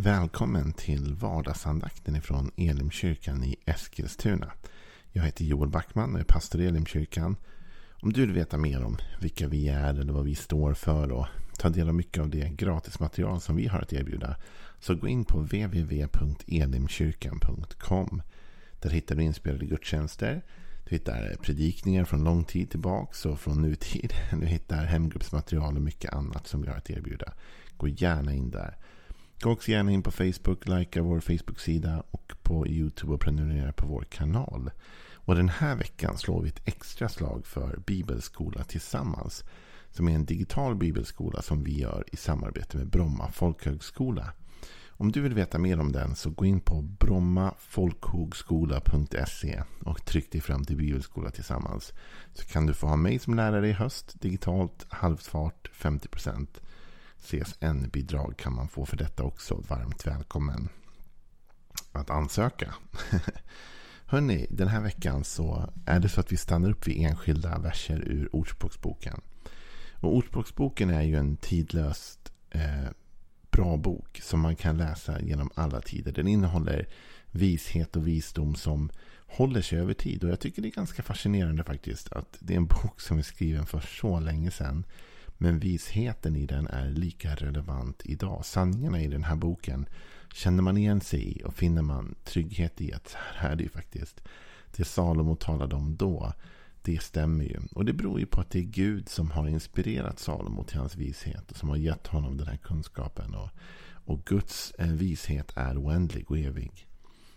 Välkommen till vardagsandakten ifrån Elimkyrkan i Eskilstuna. Jag heter Joel Backman och är pastor i Elimkyrkan. Om du vill veta mer om vilka vi är eller vad vi står för och ta del av mycket av det gratismaterial som vi har att erbjuda så gå in på www.elimkyrkan.com. Där hittar du inspelade gudstjänster. Du hittar predikningar från lång tid tillbaka och från nutid. Du hittar hemgruppsmaterial och mycket annat som vi har att erbjuda. Gå gärna in där. Gå också gärna in på Facebook, likea vår Facebook-sida och på YouTube och prenumerera på vår kanal. Och den här veckan slår vi ett extra slag för Bibelskola Tillsammans. Som är en digital bibelskola som vi gör i samarbete med Bromma folkhögskola. Om du vill veta mer om den så gå in på brommafolkhogskola.se och tryck dig fram till Bibelskola Tillsammans. Så kan du få ha mig som lärare i höst, digitalt, halvfart, 50%. CSN-bidrag kan man få för detta också. Varmt välkommen att ansöka. Hörni, den här veckan så är det så att vi stannar upp vid enskilda verser ur Ordspråksboken. Och Ordspråksboken är ju en tidlöst eh, bra bok som man kan läsa genom alla tider. Den innehåller vishet och visdom som håller sig över tid. Och jag tycker det är ganska fascinerande faktiskt att det är en bok som är skriven för så länge sedan. Men visheten i den är lika relevant idag. Sanningarna i den här boken känner man igen sig i och finner man trygghet i att här är det ju faktiskt det Salomo talade om då. Det stämmer ju. Och det beror ju på att det är Gud som har inspirerat Salomo till hans vishet. Och som har gett honom den här kunskapen. Och, och Guds eh, vishet är oändlig och evig.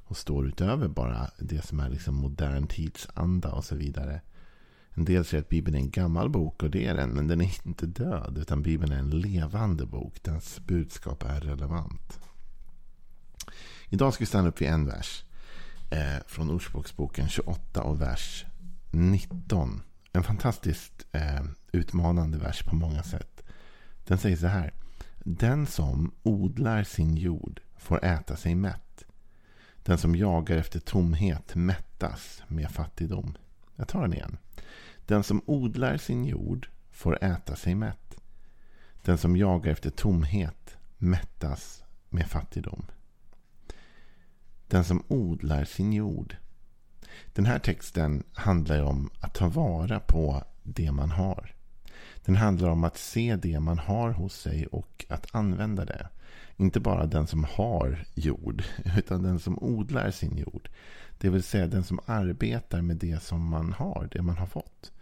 Och står utöver bara det som är liksom modern tidsanda och så vidare. En del säger att Bibeln är en gammal bok och det är den. Men den är inte död. Utan Bibeln är en levande bok. Dens budskap är relevant. Idag ska vi stanna upp vid en vers. Eh, från Ordspråksboken 28 och vers 19. En fantastiskt eh, utmanande vers på många sätt. Den säger så här. Den som odlar sin jord får äta sig mätt. Den som jagar efter tomhet mättas med fattigdom. Jag tar den igen. Den som odlar sin jord får äta sig mätt. Den som jagar efter tomhet mättas med fattigdom. Den som odlar sin jord. Den här texten handlar om att ta vara på det man har. Den handlar om att se det man har hos sig och att använda det. Inte bara den som har jord, utan den som odlar sin jord. Det vill säga den som arbetar med det som man har, det man har fått.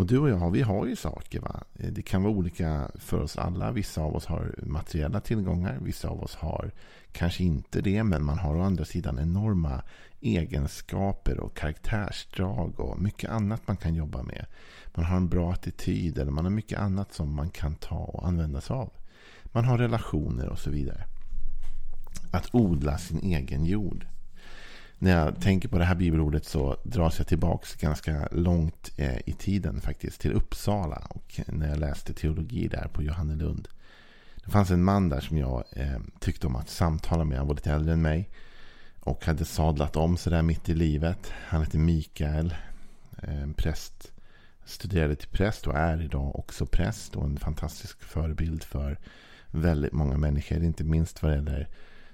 Och du och jag, vi har ju saker. Va? Eh, det kan vara olika för oss alla. Vissa av oss har materiella tillgångar. Vissa av oss har kanske inte det. Men man har å andra sidan enorma egenskaper och karaktärsdrag och mycket annat man kan jobba med. Man har en bra attityd eller man har mycket annat som man kan ta och använda sig av. Man har relationer och så vidare. Att odla sin egen jord när jag tänker på det här bibelordet så dras jag tillbaka ganska långt eh, i tiden faktiskt. Till Uppsala. Och när jag läste teologi där på Johannelund. Det fanns en man där som jag eh, tyckte om att samtala med. Han var lite äldre än mig. Och hade sadlat om sådär mitt i livet. Han hette Mikael. En präst. Studerade till präst och är idag också präst. Och en fantastisk förebild för väldigt många människor. Inte minst vad det gäller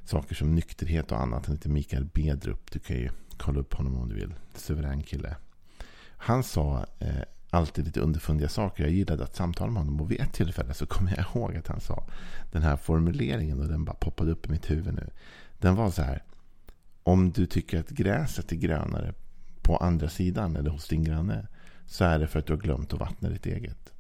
saker som nykterhet och annat. Han heter Mikael Bedrup. Du kan ju kolla upp honom om du vill. Suverän kille. Han sa eh, alltid lite underfundiga saker. Jag gillade att samtala med honom. Och vid ett tillfälle så kommer jag ihåg att han sa den här formuleringen. Och den bara poppade upp i mitt huvud nu. Den var så här. Om du tycker att gräset är grönare på andra sidan eller hos din granne. Så är det för att du har glömt att vattna ditt eget.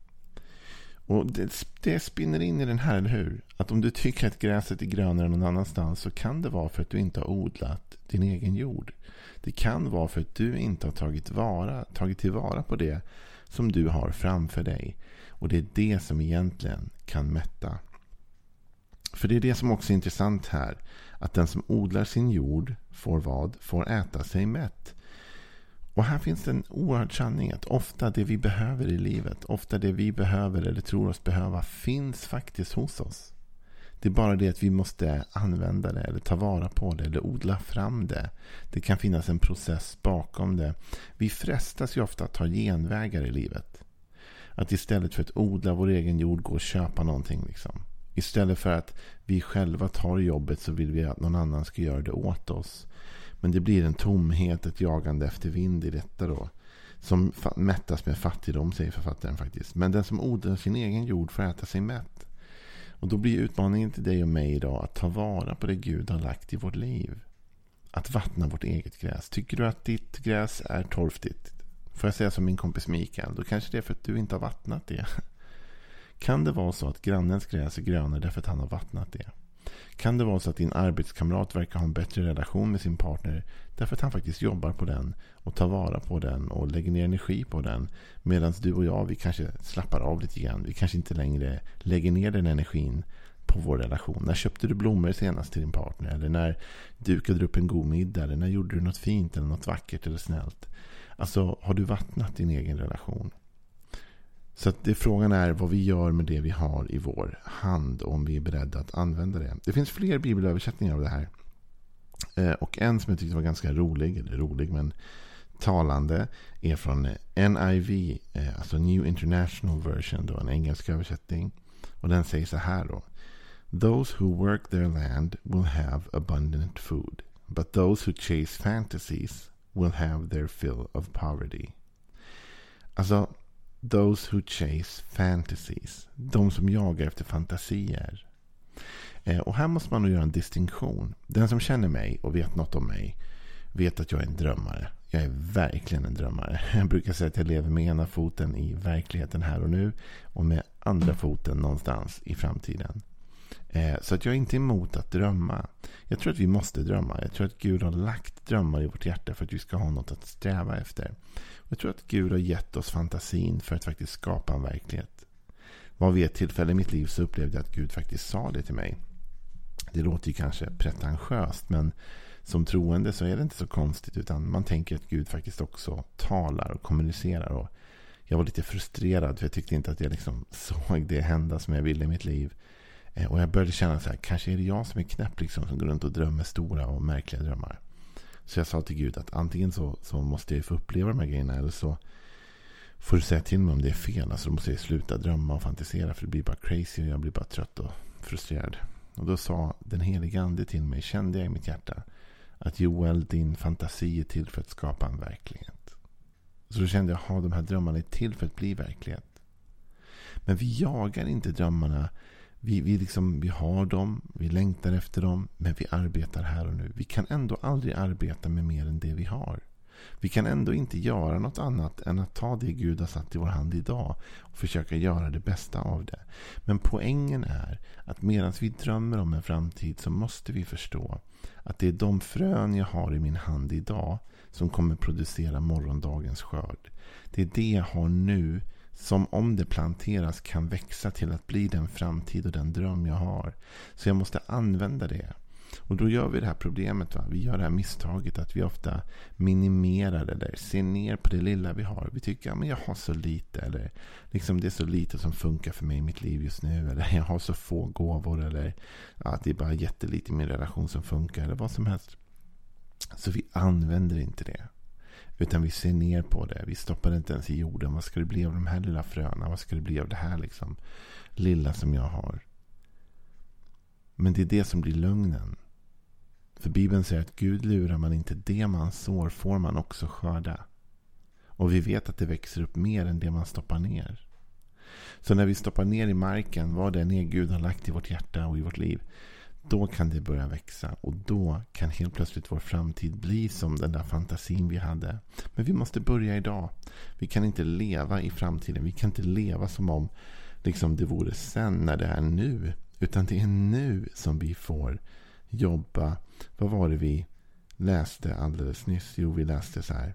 Och det, det spinner in i den här, eller hur? Att om du tycker att gräset är grönare någon annanstans så kan det vara för att du inte har odlat din egen jord. Det kan vara för att du inte har tagit, vara, tagit tillvara på det som du har framför dig. Och det är det som egentligen kan mätta. För det är det som också är intressant här. Att den som odlar sin jord får vad? Får äta sig mätt. Och här finns det en oerhörd sanning att ofta det vi behöver i livet, ofta det vi behöver eller tror oss behöva finns faktiskt hos oss. Det är bara det att vi måste använda det eller ta vara på det eller odla fram det. Det kan finnas en process bakom det. Vi frestas ju ofta att ta genvägar i livet. Att istället för att odla vår egen jord gå och köpa någonting. Liksom. Istället för att vi själva tar jobbet så vill vi att någon annan ska göra det åt oss. Men det blir en tomhet, ett jagande efter vind i detta då. Som mättas med fattigdom, säger författaren faktiskt. Men den som odlar sin egen jord får äta sig mätt. Och då blir utmaningen till dig och mig idag att ta vara på det Gud har lagt i vårt liv. Att vattna vårt eget gräs. Tycker du att ditt gräs är torftigt? Får jag säga som min kompis Mikael, då kanske det är för att du inte har vattnat det. Kan det vara så att grannens gräs är grönare därför att han har vattnat det? Kan det vara så att din arbetskamrat verkar ha en bättre relation med sin partner därför att han faktiskt jobbar på den och tar vara på den och lägger ner energi på den medan du och jag, vi kanske slappar av lite grann. Vi kanske inte längre lägger ner den energin på vår relation. När köpte du blommor senast till din partner? Eller när dukade du upp en god middag? Eller när gjorde du något fint eller något vackert eller snällt? Alltså, har du vattnat din egen relation? Så att det, frågan är vad vi gör med det vi har i vår hand och om vi är beredda att använda det. Det finns fler bibelöversättningar av det här. Eh, och en som jag tyckte var ganska rolig, eller rolig men talande, är från NIV, eh, alltså New International Version, då, en engelsk översättning. Och den säger så här då. Those who work their land will have abundant food. But those who chase fantasies will have their fill of poverty. Alltså, those who chase fantasies. De som jagar efter fantasier. Eh, och här måste man nog göra en distinktion. Den som känner mig och vet något om mig vet att jag är en drömmare. Jag är verkligen en drömmare. Jag brukar säga att jag lever med ena foten i verkligheten här och nu och med andra foten någonstans i framtiden. Eh, så att jag är inte emot att drömma. Jag tror att vi måste drömma. Jag tror att Gud har lagt drömmar i vårt hjärta för att vi ska ha något att sträva efter. Jag tror att Gud har gett oss fantasin för att faktiskt skapa en verklighet. Var vid ett tillfälle i mitt liv så upplevde jag att Gud faktiskt sa det till mig. Det låter ju kanske pretentiöst men som troende så är det inte så konstigt utan man tänker att Gud faktiskt också talar och kommunicerar. Och jag var lite frustrerad för jag tyckte inte att jag liksom såg det hända som jag ville i mitt liv. Eh, och jag började känna så här, kanske är det jag som är knäpp liksom, som går runt och drömmer stora och märkliga drömmar. Så jag sa till Gud att antingen så, så måste jag få uppleva de här grejerna eller så får du säga till mig om det är fel. Alltså då måste jag sluta drömma och fantisera för det blir bara crazy och jag blir bara trött och frustrerad. Och då sa den helige ande till mig, kände jag i mitt hjärta, att Joel, din fantasi är till för att skapa en verklighet. Så då kände jag, ha de här drömmarna är till för att bli verklighet. Men vi jagar inte drömmarna vi, vi, liksom, vi har dem, vi längtar efter dem, men vi arbetar här och nu. Vi kan ändå aldrig arbeta med mer än det vi har. Vi kan ändå inte göra något annat än att ta det Gud har satt i vår hand idag och försöka göra det bästa av det. Men poängen är att medan vi drömmer om en framtid så måste vi förstå att det är de frön jag har i min hand idag som kommer producera morgondagens skörd. Det är det jag har nu som om det planteras kan växa till att bli den framtid och den dröm jag har. Så jag måste använda det. Och då gör vi det här problemet. Va? Vi gör det här misstaget att vi ofta minimerar eller ser ner på det lilla vi har. Vi tycker att ja, jag har så lite. Eller liksom det är så lite som funkar för mig i mitt liv just nu. Eller jag har så få gåvor. Eller ja, det är bara jättelite i min relation som funkar. Eller vad som helst. Så vi använder inte det. Utan vi ser ner på det. Vi stoppar det inte ens i jorden. Vad ska det bli av de här lilla fröna? Vad ska det bli av det här liksom lilla som jag har? Men det är det som blir lögnen. För Bibeln säger att Gud lurar man inte. Det man sår får man också skörda. Och vi vet att det växer upp mer än det man stoppar ner. Så när vi stoppar ner i marken vad det är Gud har lagt i vårt hjärta och i vårt liv då kan det börja växa och då kan helt plötsligt vår framtid bli som den där fantasin vi hade. Men vi måste börja idag. Vi kan inte leva i framtiden. Vi kan inte leva som om liksom det vore sen när det är nu. Utan det är nu som vi får jobba. Vad var det vi läste alldeles nyss? Jo, vi läste så här.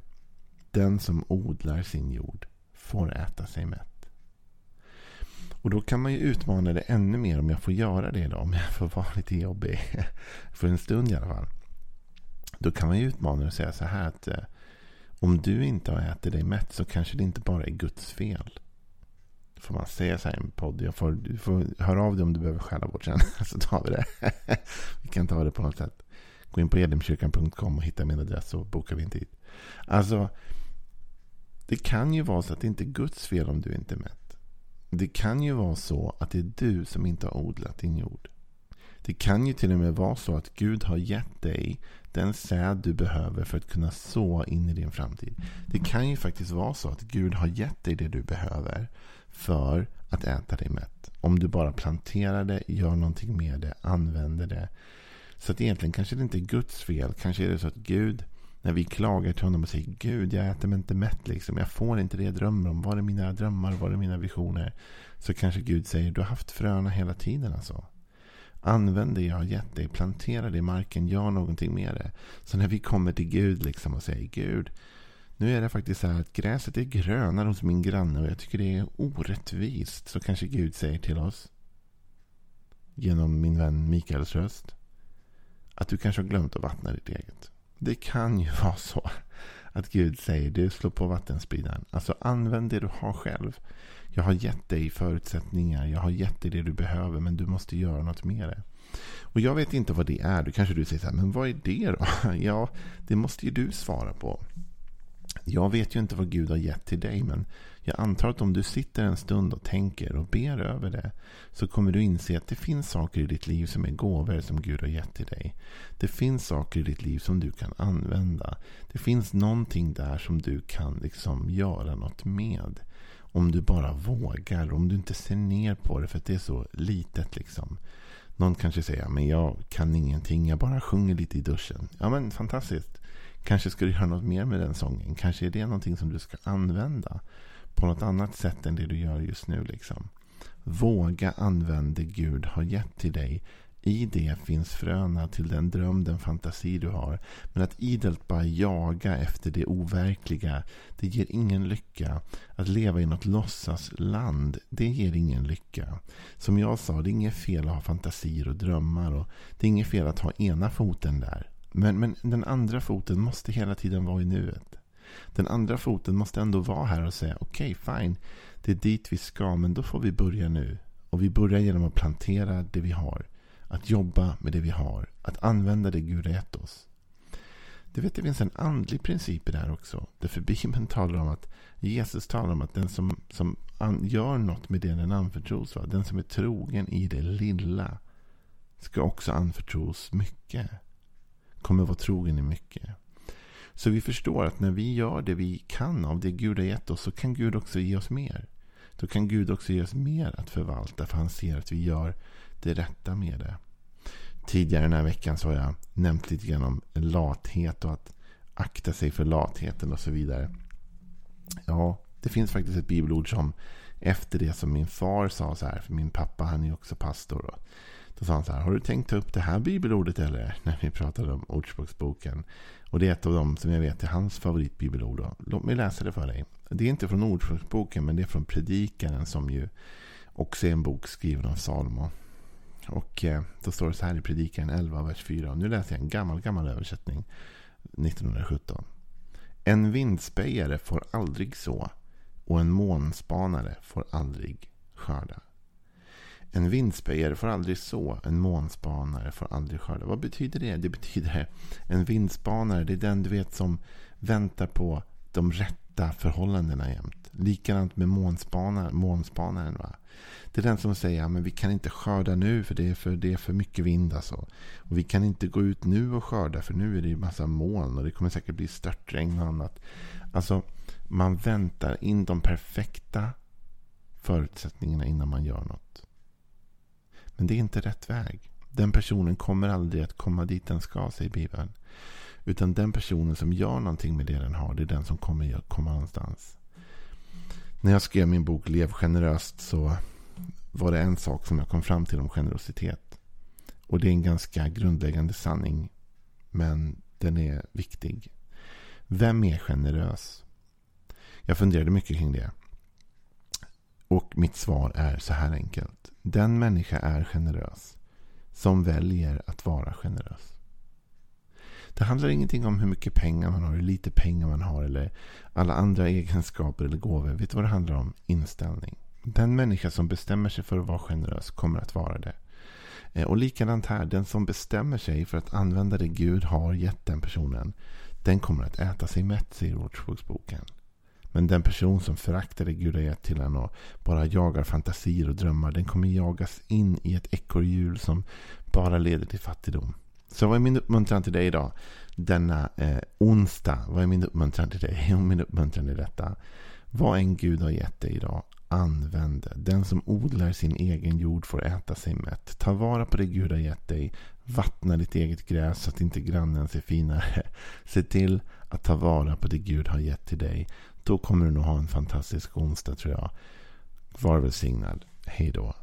Den som odlar sin jord får äta sig mätt. Och då kan man ju utmana det ännu mer om jag får göra det idag. Om jag får vara lite jobbig. För en stund i alla fall. Då kan man ju utmana det och säga så här att eh, om du inte har ätit dig mätt så kanske det inte bara är Guds fel. Får man säga så här i en podd. Jag får, du får höra av dig om du behöver skälla bort sen. Så tar vi det. vi kan ta det på något sätt. Gå in på edemkyrkan.com och hitta min adress så bokar vi en tid. Alltså, det kan ju vara så att det inte är Guds fel om du inte är mätt det kan ju vara så att det är du som inte har odlat din jord. Det kan ju till och med vara så att Gud har gett dig den säd du behöver för att kunna så in i din framtid. Det kan ju faktiskt vara så att Gud har gett dig det du behöver för att äta dig mätt. Om du bara planterar det, gör någonting med det, använder det. Så att egentligen kanske det inte är Guds fel. Kanske är det så att Gud, när vi klagar till honom och säger Gud, jag äter mig inte mätt. Liksom. Jag får inte det jag drömmer om. Var är mina drömmar? Var är mina visioner? Så kanske Gud säger, du har haft fröna hela tiden alltså. Använd det jag har gett dig. Plantera det i marken. Gör någonting med det. Så när vi kommer till Gud liksom och säger Gud. Nu är det faktiskt så här att gräset är grönare hos min granne och jag tycker det är orättvist. Så kanske Gud säger till oss. Genom min vän Mikaels röst. Att du kanske har glömt att vattna ditt eget. Det kan ju vara så. Att Gud säger du slår på vattenspridaren. Alltså använd det du har själv. Jag har gett dig förutsättningar. Jag har gett dig det du behöver. Men du måste göra något med det. Och jag vet inte vad det är. Då kanske du säger så här. Men vad är det då? Ja, det måste ju du svara på. Jag vet ju inte vad Gud har gett till dig. Men jag antar att om du sitter en stund och tänker och ber över det. Så kommer du inse att det finns saker i ditt liv som är gåvor som Gud har gett till dig. Det finns saker i ditt liv som du kan använda. Det finns någonting där som du kan liksom göra något med. Om du bara vågar. Om du inte ser ner på det för att det är så litet. liksom. Någon kanske säger men jag kan ingenting. Jag bara sjunger lite i duschen. Ja men fantastiskt. Kanske ska du göra något mer med den sången. Kanske är det någonting som du ska använda. På något annat sätt än det du gör just nu. liksom. Våga använda det Gud har gett till dig i det finns fröna till den dröm, den fantasi du har. Men att idelt bara jaga efter det overkliga, det ger ingen lycka. Att leva i något låtsasland, det ger ingen lycka. Som jag sa, det är inget fel att ha fantasier och drömmar. Och det är inget fel att ha ena foten där. Men, men den andra foten måste hela tiden vara i nuet. Den andra foten måste ändå vara här och säga okej, okay, fine. Det är dit vi ska, men då får vi börja nu. Och vi börjar genom att plantera det vi har. Att jobba med det vi har. Att använda det Gud har gett oss. Du vet, det finns en andlig princip i det här också. Därför Bibeln talar om att Jesus talar om att den som, som gör något med det den anförtros, va? den som är trogen i det lilla, ska också anförtros mycket. Kommer vara trogen i mycket. Så vi förstår att när vi gör det vi kan av det Gud har gett oss, så kan Gud också ge oss mer. Då kan Gud också ge oss mer att förvalta, för han ser att vi gör det rätta med det. Tidigare den här veckan så har jag nämnt lite grann om lathet och att akta sig för latheten och så vidare. Ja, det finns faktiskt ett bibelord som efter det som min far sa så här, för min pappa han är också pastor. Och då sa han så här, har du tänkt ta upp det här bibelordet eller? När vi pratade om Ordspråksboken. Och det är ett av dem som jag vet är hans favoritbibelord. Då. Låt mig läsa det för dig. Det är inte från Ordspråksboken men det är från Predikaren som ju också är en bok skriven av Salomo. Och eh, då står det så här i Predikaren 11, vers 4. Och nu läser jag en gammal, gammal översättning. 1917. En vindspejare får aldrig så och en månspanare får aldrig skörda. En vindspejare får aldrig så, en månspanare får aldrig skörda. Vad betyder det? Det betyder en vindspanare, det är den du vet som väntar på de rätta förhållandena jämt. Likadant med månspanaren. månspanaren va? Det är den som säger att vi kan inte skörda nu för det är för, det är för mycket vind. Alltså. Och vi kan inte gå ut nu och skörda för nu är det en massa moln och det kommer säkert bli störtregn och annat. Alltså, man väntar in de perfekta förutsättningarna innan man gör något. Men det är inte rätt väg. Den personen kommer aldrig att komma dit den ska, säger Bibeln. Utan den personen som gör någonting med det den har, det är den som kommer komma någonstans. När jag skrev min bok Lev generöst så var det en sak som jag kom fram till om generositet. Och det är en ganska grundläggande sanning. Men den är viktig. Vem är generös? Jag funderade mycket kring det. Och mitt svar är så här enkelt. Den människa är generös som väljer att vara generös. Det handlar ingenting om hur mycket pengar man har, hur lite pengar man har eller alla andra egenskaper eller gåvor. Vet du vad det handlar om? Inställning. Den människa som bestämmer sig för att vara generös kommer att vara det. Eh, och likadant här, den som bestämmer sig för att använda det Gud har gett den personen, den kommer att äta sig mätt, säger Ordspråksboken. Men den person som föraktar det Gud har gett till en och bara jagar fantasier och drömmar. Den kommer jagas in i ett ekorrhjul som bara leder till fattigdom. Så vad är min uppmuntran till dig idag? Denna eh, onsdag. Vad är min uppmuntran till dig? Jo, min uppmuntran är detta. Vad en Gud har gett dig idag. Använd det. Den som odlar sin egen jord får äta sig mätt. Ta vara på det Gud har gett dig. Vattna ditt eget gräs så att inte grannen ser finare. Se till att ta vara på det Gud har gett till dig. Då kommer du nog ha en fantastisk onsdag tror jag. Var välsignad. Hej då.